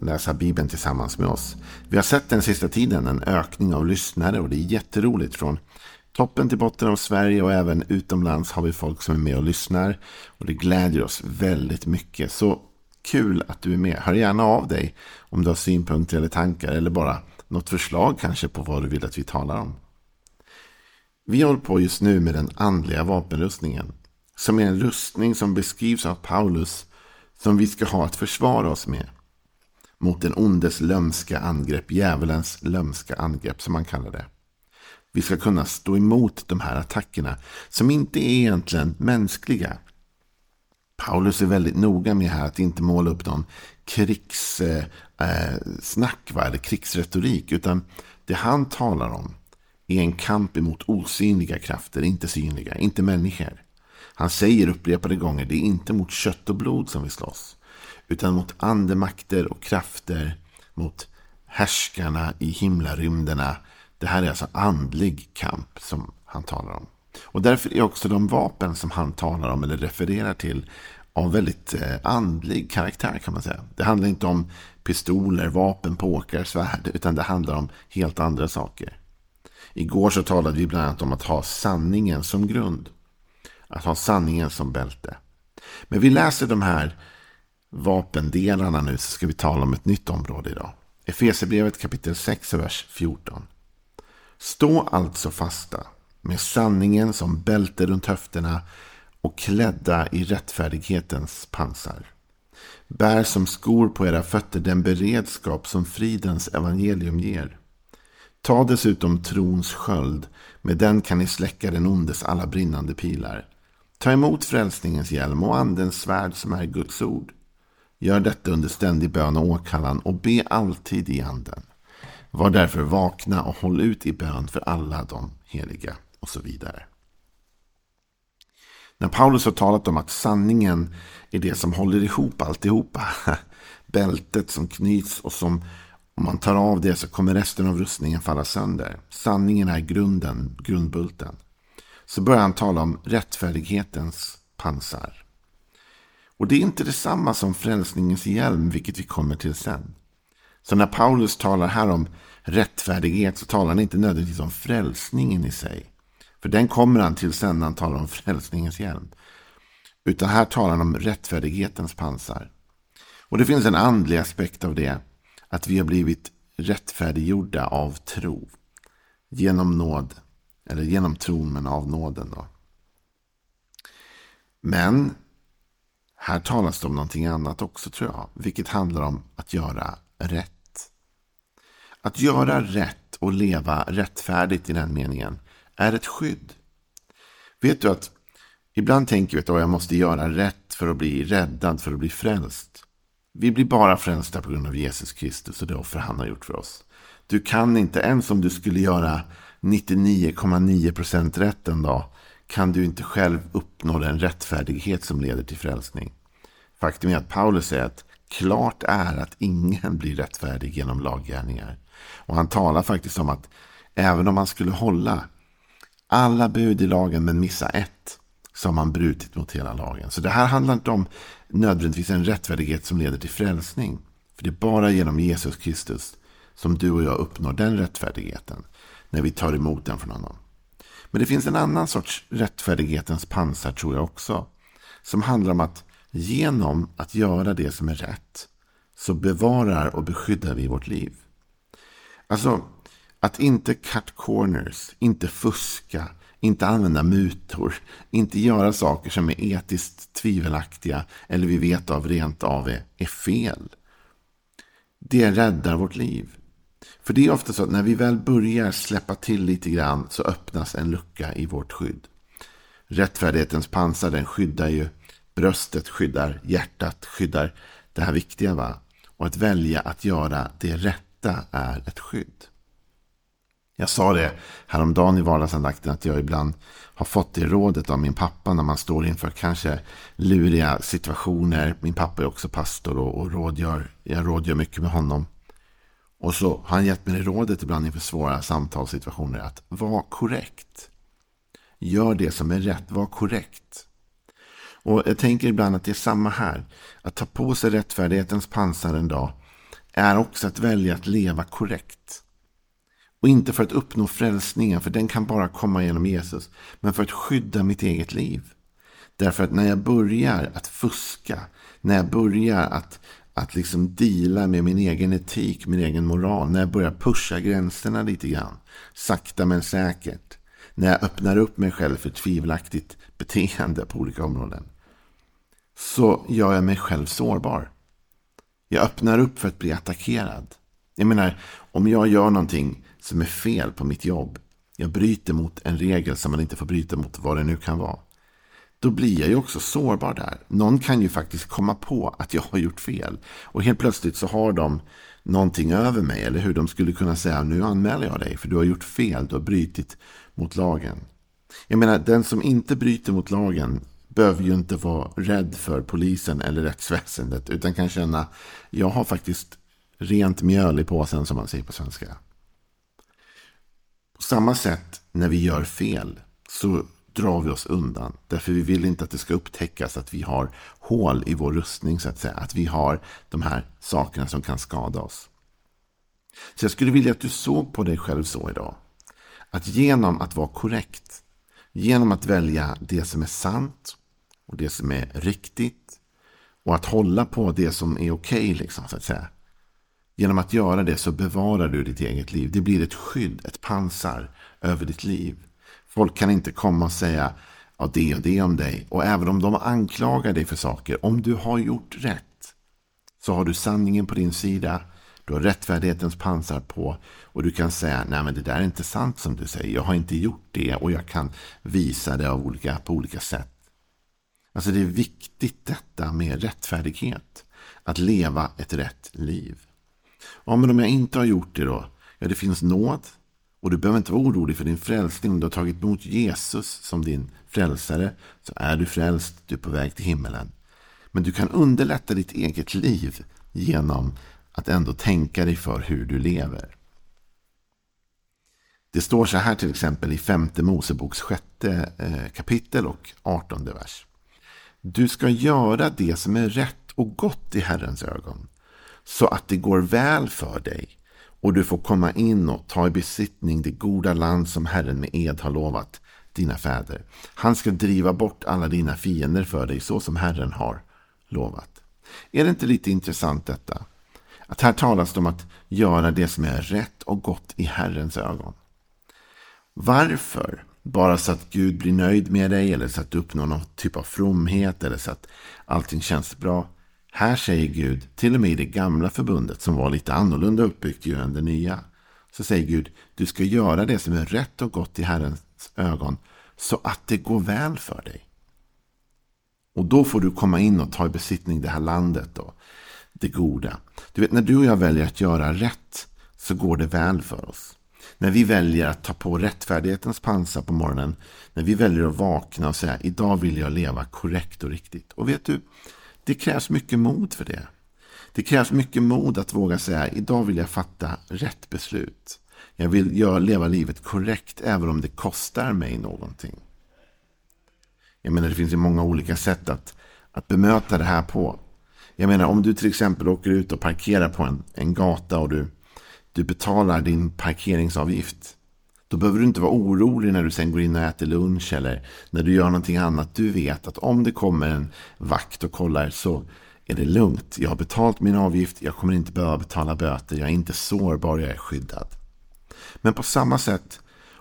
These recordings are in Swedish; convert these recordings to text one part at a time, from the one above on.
läsa Bibeln tillsammans med oss. Vi har sett den sista tiden en ökning av lyssnare och det är jätteroligt. Från toppen till botten av Sverige och även utomlands har vi folk som är med och lyssnar. Och det glädjer oss väldigt mycket. Så kul att du är med. Hör gärna av dig om du har synpunkter eller tankar eller bara något förslag kanske på vad du vill att vi talar om. Vi håller på just nu med den andliga vapenrustningen. Som är en rustning som beskrivs av Paulus som vi ska ha att försvara oss med mot den ondes lömska angrepp, djävulens lömska angrepp som man kallar det. Vi ska kunna stå emot de här attackerna som inte är egentligen mänskliga. Paulus är väldigt noga med här att inte måla upp någon krigssnack eh, eh eller krigsretorik. Utan det han talar om är en kamp emot osynliga krafter, inte synliga, inte människor. Han säger upprepade gånger, det är inte mot kött och blod som vi slåss utan mot andemakter och krafter, mot härskarna i himlarymderna. Det här är alltså andlig kamp som han talar om. Och därför är också de vapen som han talar om eller refererar till av väldigt eh, andlig karaktär kan man säga. Det handlar inte om pistoler, vapen, påkar, svärd, utan det handlar om helt andra saker. Igår så talade vi bland annat om att ha sanningen som grund. Att ha sanningen som bälte. Men vi läser de här vapendelarna nu så ska vi tala om ett nytt område idag. Efesierbrevet kapitel 6, vers 14. Stå alltså fasta med sanningen som bälte runt höfterna och klädda i rättfärdighetens pansar. Bär som skor på era fötter den beredskap som fridens evangelium ger. Ta dessutom trons sköld, med den kan ni släcka den ondes alla brinnande pilar. Ta emot frälsningens hjälm och andens svärd som är Guds ord. Gör detta under ständig bön och åkallan och be alltid i anden. Var därför vakna och håll ut i bön för alla de heliga och så vidare. När Paulus har talat om att sanningen är det som håller ihop alltihopa. Bältet som knyts och som om man tar av det så kommer resten av rustningen falla sönder. Sanningen är grunden, grundbulten. Så börjar han tala om rättfärdighetens pansar. Och det är inte detsamma som frälsningens hjälm, vilket vi kommer till sen. Så när Paulus talar här om rättfärdighet så talar han inte nödvändigtvis om frälsningen i sig. För den kommer han till sen när han talar om frälsningens hjälm. Utan här talar han om rättfärdighetens pansar. Och det finns en andlig aspekt av det. Att vi har blivit rättfärdiggjorda av tro. Genom nåd. Eller genom tron men av nåden då. Men här talas det om någonting annat också tror jag. Vilket handlar om att göra rätt. Att göra rätt och leva rättfärdigt i den meningen är ett skydd. Vet du att ibland tänker vi att jag måste göra rätt för att bli räddad, för att bli frälst. Vi blir bara frälsta på grund av Jesus Kristus och det offer han har gjort för oss. Du kan inte, ens om du skulle göra 99,9% rätt en dag, kan du inte själv uppnå den rättfärdighet som leder till frälsning. Faktum är att Paulus säger att klart är att ingen blir rättfärdig genom laggärningar. Och han talar faktiskt om att även om man skulle hålla alla bud i lagen men missa ett så har man brutit mot hela lagen. Så det här handlar inte om nödvändigtvis en rättfärdighet som leder till frälsning. För det är bara genom Jesus Kristus som du och jag uppnår den rättfärdigheten när vi tar emot den från honom. Men det finns en annan sorts rättfärdighetens pansar tror jag också. Som handlar om att genom att göra det som är rätt så bevarar och beskyddar vi vårt liv. Alltså, att inte cut corners, inte fuska, inte använda mutor, inte göra saker som är etiskt tvivelaktiga eller vi vet av rent av är, är fel. Det räddar vårt liv. För det är ofta så att när vi väl börjar släppa till lite grann så öppnas en lucka i vårt skydd. Rättfärdighetens pansar den skyddar ju bröstet, skyddar hjärtat, skyddar det här viktiga. Va? Och att välja att göra det rätta är ett skydd. Jag sa det häromdagen i vardagsandakten att jag ibland har fått det rådet av min pappa när man står inför kanske luriga situationer. Min pappa är också pastor och, och rådgör. Jag rådgör mycket med honom. Och så har han gett mig det rådet ibland inför svåra samtalssituationer att vara korrekt. Gör det som är rätt, var korrekt. Och jag tänker ibland att det är samma här. Att ta på sig rättfärdighetens pansar en dag är också att välja att leva korrekt. Och inte för att uppnå frälsningen, för den kan bara komma genom Jesus. Men för att skydda mitt eget liv. Därför att när jag börjar att fuska, när jag börjar att, att liksom deala med min egen etik, min egen moral, när jag börjar pusha gränserna lite grann, sakta men säkert, när jag öppnar upp mig själv för tvivelaktigt beteende på olika områden, så gör jag mig själv sårbar. Jag öppnar upp för att bli attackerad. Jag menar, om jag gör någonting som är fel på mitt jobb. Jag bryter mot en regel som man inte får bryta mot, vad det nu kan vara. Då blir jag ju också sårbar där. Någon kan ju faktiskt komma på att jag har gjort fel. Och helt plötsligt så har de någonting över mig. Eller hur de skulle kunna säga, nu anmäler jag dig för du har gjort fel, du har brutit mot lagen. Jag menar, den som inte bryter mot lagen behöver ju inte vara rädd för polisen eller rättsväsendet. Utan kan känna, jag har faktiskt rent mjöl i påsen som man säger på svenska. På samma sätt när vi gör fel så drar vi oss undan. Därför vi vill inte att det ska upptäckas att vi har hål i vår rustning så att säga. Att vi har de här sakerna som kan skada oss. Så jag skulle vilja att du såg på dig själv så idag. Att genom att vara korrekt, genom att välja det som är sant och det som är riktigt och att hålla på det som är okej, okay, liksom, så att säga. Genom att göra det så bevarar du ditt eget liv. Det blir ett skydd, ett pansar över ditt liv. Folk kan inte komma och säga ja, det och det om dig. Och även om de anklagar dig för saker, om du har gjort rätt så har du sanningen på din sida. Du har rättfärdighetens pansar på och du kan säga nej men det där är inte sant som du säger. Jag har inte gjort det och jag kan visa det av olika, på olika sätt. Alltså det är viktigt detta med rättfärdighet. Att leva ett rätt liv. Ja, men om jag inte har gjort det då? Ja, det finns nåd. Och du behöver inte vara orolig för din frälsning. Om du har tagit emot Jesus som din frälsare så är du frälst. Du är på väg till himmelen. Men du kan underlätta ditt eget liv genom att ändå tänka dig för hur du lever. Det står så här till exempel i femte Moseboks sjätte eh, kapitel och artonde vers. Du ska göra det som är rätt och gott i Herrens ögon så att det går väl för dig och du får komma in och ta i besittning det goda land som Herren med ed har lovat dina fäder. Han ska driva bort alla dina fiender för dig så som Herren har lovat. Är det inte lite intressant detta? Att här talas det om att göra det som är rätt och gott i Herrens ögon. Varför? Bara så att Gud blir nöjd med dig eller så att du uppnår någon typ av fromhet eller så att allting känns bra. Här säger Gud, till och med i det gamla förbundet som var lite annorlunda uppbyggt ju än det nya. Så säger Gud, du ska göra det som är rätt och gott i Herrens ögon så att det går väl för dig. Och då får du komma in och ta i besittning det här landet då. Det goda. Du vet, när du och jag väljer att göra rätt så går det väl för oss. När vi väljer att ta på rättfärdighetens pansar på morgonen. När vi väljer att vakna och säga idag vill jag leva korrekt och riktigt. Och vet du, det krävs mycket mod för det. Det krävs mycket mod att våga säga idag vill jag fatta rätt beslut. Jag vill jag leva livet korrekt även om det kostar mig någonting. Jag menar det finns ju många olika sätt att, att bemöta det här på. Jag menar om du till exempel åker ut och parkerar på en, en gata och du, du betalar din parkeringsavgift. Då behöver du inte vara orolig när du sen går in och äter lunch eller när du gör någonting annat. Du vet att om det kommer en vakt och kollar så är det lugnt. Jag har betalt min avgift, jag kommer inte behöva betala böter, jag är inte sårbar, jag är skyddad. Men på samma sätt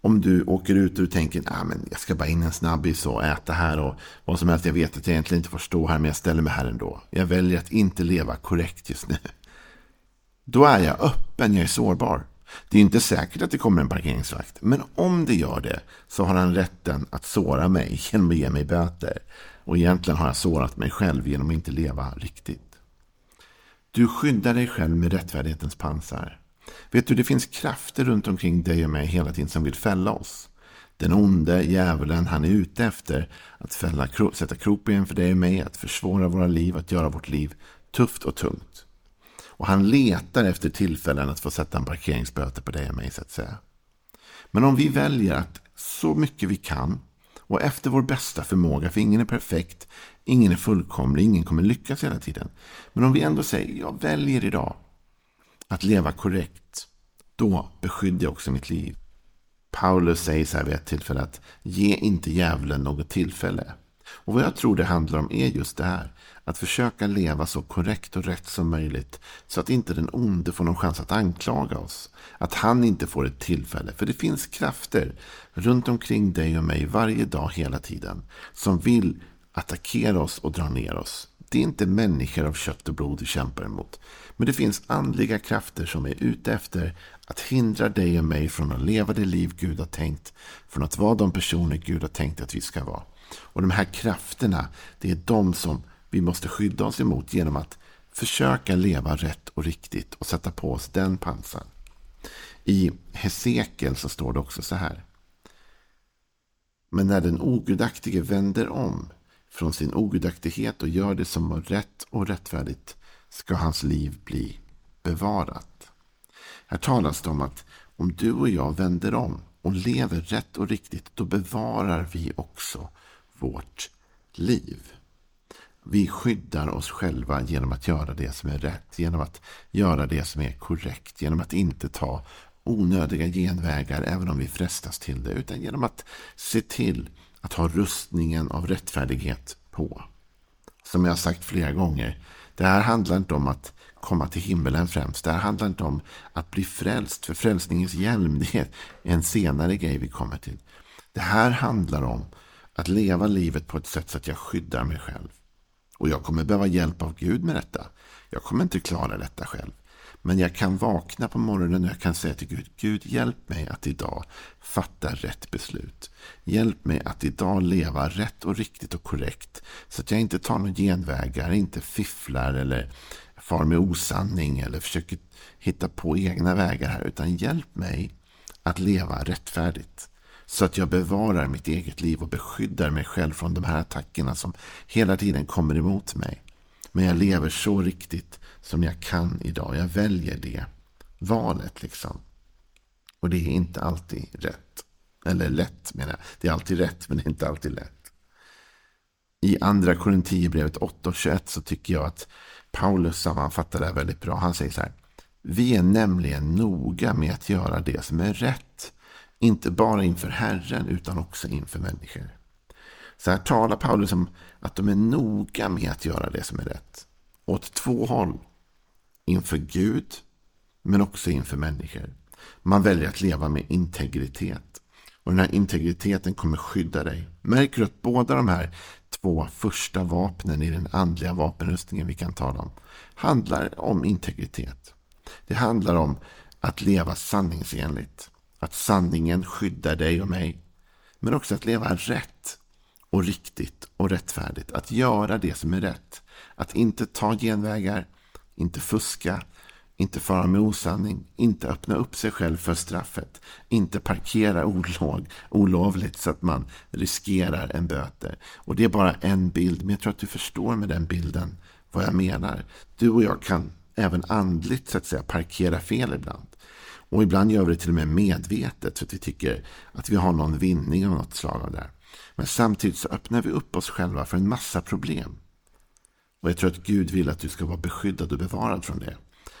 om du åker ut och du tänker att men jag ska bara in en snabbis och äta här och vad som helst. Jag vet att jag egentligen inte får stå här men jag ställer mig här ändå. Jag väljer att inte leva korrekt just nu. Då är jag öppen, jag är sårbar. Det är inte säkert att det kommer en parkeringsvakt. Men om det gör det så har han rätten att såra mig genom att ge mig böter. Och egentligen har jag sårat mig själv genom att inte leva riktigt. Du skyddar dig själv med rättfärdighetens pansar. Vet du, det finns krafter runt omkring dig och mig hela tiden som vill fälla oss. Den onde djävulen, han är ute efter att fälla, sätta kroppen för dig och mig, att försvåra våra liv, att göra vårt liv tufft och tungt. Och han letar efter tillfällen att få sätta en parkeringsböter på dig och mig, så att säga. Men om vi väljer att så mycket vi kan och efter vår bästa förmåga, för ingen är perfekt, ingen är fullkomlig, ingen kommer lyckas hela tiden. Men om vi ändå säger, jag väljer idag att leva korrekt, då beskyddar jag också mitt liv. Paulus säger så här vid ett tillfälle att ge inte djävulen något tillfälle. Och vad jag tror det handlar om är just det här. Att försöka leva så korrekt och rätt som möjligt. Så att inte den onde får någon chans att anklaga oss. Att han inte får ett tillfälle. För det finns krafter runt omkring dig och mig varje dag hela tiden. Som vill attackera oss och dra ner oss. Det är inte människor av kött och blod du kämpar emot. Men det finns andliga krafter som är ute efter att hindra dig och mig från att leva det liv Gud har tänkt. Från att vara de personer Gud har tänkt att vi ska vara. Och de här krafterna, det är de som vi måste skydda oss emot genom att försöka leva rätt och riktigt och sätta på oss den pansaren. I Hesekiel så står det också så här. Men när den ogudaktige vänder om från sin ogudaktighet och gör det som är rätt och rättfärdigt ska hans liv bli bevarat. Här talas det om att om du och jag vänder om och lever rätt och riktigt, då bevarar vi också vårt liv. Vi skyddar oss själva genom att göra det som är rätt, genom att göra det som är korrekt, genom att inte ta onödiga genvägar även om vi frestas till det, utan genom att se till att ha rustningen av rättfärdighet på. Som jag har sagt flera gånger, det här handlar inte om att komma till himmelen främst. Det här handlar inte om att bli frälst, för frälsningens hjälm det är en senare grej vi kommer till. Det här handlar om att leva livet på ett sätt så att jag skyddar mig själv. Och jag kommer behöva hjälp av Gud med detta. Jag kommer inte klara detta själv. Men jag kan vakna på morgonen och jag kan säga till Gud, Gud hjälp mig att idag fatta rätt beslut. Hjälp mig att idag leva rätt och riktigt och korrekt. Så att jag inte tar några genvägar, inte fifflar eller far med osanning eller försöker hitta på egna vägar här. Utan hjälp mig att leva rättfärdigt. Så att jag bevarar mitt eget liv och beskyddar mig själv från de här attackerna som hela tiden kommer emot mig. Men jag lever så riktigt som jag kan idag. Jag väljer det valet liksom. Och det är inte alltid rätt. Eller lätt menar jag. Det är alltid rätt men det är inte alltid lätt. I andra Korinthierbrevet 8 och 21 så tycker jag att Paulus sammanfattar det här väldigt bra. Han säger så här. Vi är nämligen noga med att göra det som är rätt. Inte bara inför Herren utan också inför människor. Så här talar Paulus om att de är noga med att göra det som är rätt. Åt två håll. Inför Gud, men också inför människor. Man väljer att leva med integritet. Och den här integriteten kommer skydda dig. Märker du att båda de här två första vapnen i den andliga vapenrustningen vi kan tala om handlar om integritet. Det handlar om att leva sanningsenligt. Att sanningen skyddar dig och mig. Men också att leva rätt och riktigt och rättfärdigt. Att göra det som är rätt. Att inte ta genvägar, inte fuska, inte fara med osanning, inte öppna upp sig själv för straffet, inte parkera olov, olovligt så att man riskerar en böter. Och det är bara en bild, men jag tror att du förstår med den bilden vad jag menar. Du och jag kan även andligt så att säga parkera fel ibland. Och ibland gör vi det till och med medvetet för att vi tycker att vi har någon vinning av något slag av det. Men samtidigt så öppnar vi upp oss själva för en massa problem. Och jag tror att Gud vill att du ska vara beskyddad och bevarad från det.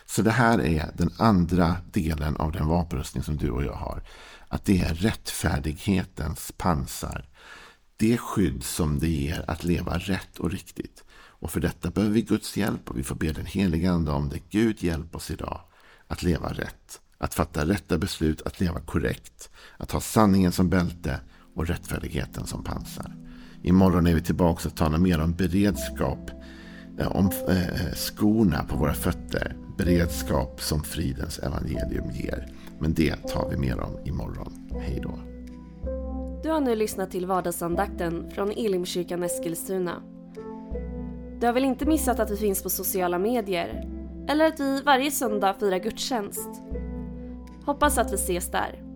Så det här är den andra delen av den vapenrustning som du och jag har. Att det är rättfärdighetens pansar. Det skydd som det ger att leva rätt och riktigt. Och för detta behöver vi Guds hjälp och vi får be den heliga Ande om det. Gud hjälp oss idag att leva rätt. Att fatta rätta beslut, att leva korrekt. Att ha sanningen som bälte och rättfärdigheten som pansar. Imorgon är vi tillbaka och talar mer om beredskap. Eh, om eh, eh, skorna på våra fötter. Beredskap som fridens evangelium ger. Men det tar vi mer om imorgon. Hej då. Du har nu lyssnat till vardagsandakten från Elimkyrkan Eskilstuna. Du har väl inte missat att vi finns på sociala medier? Eller att vi varje söndag firar gudstjänst? Hoppas att vi ses där.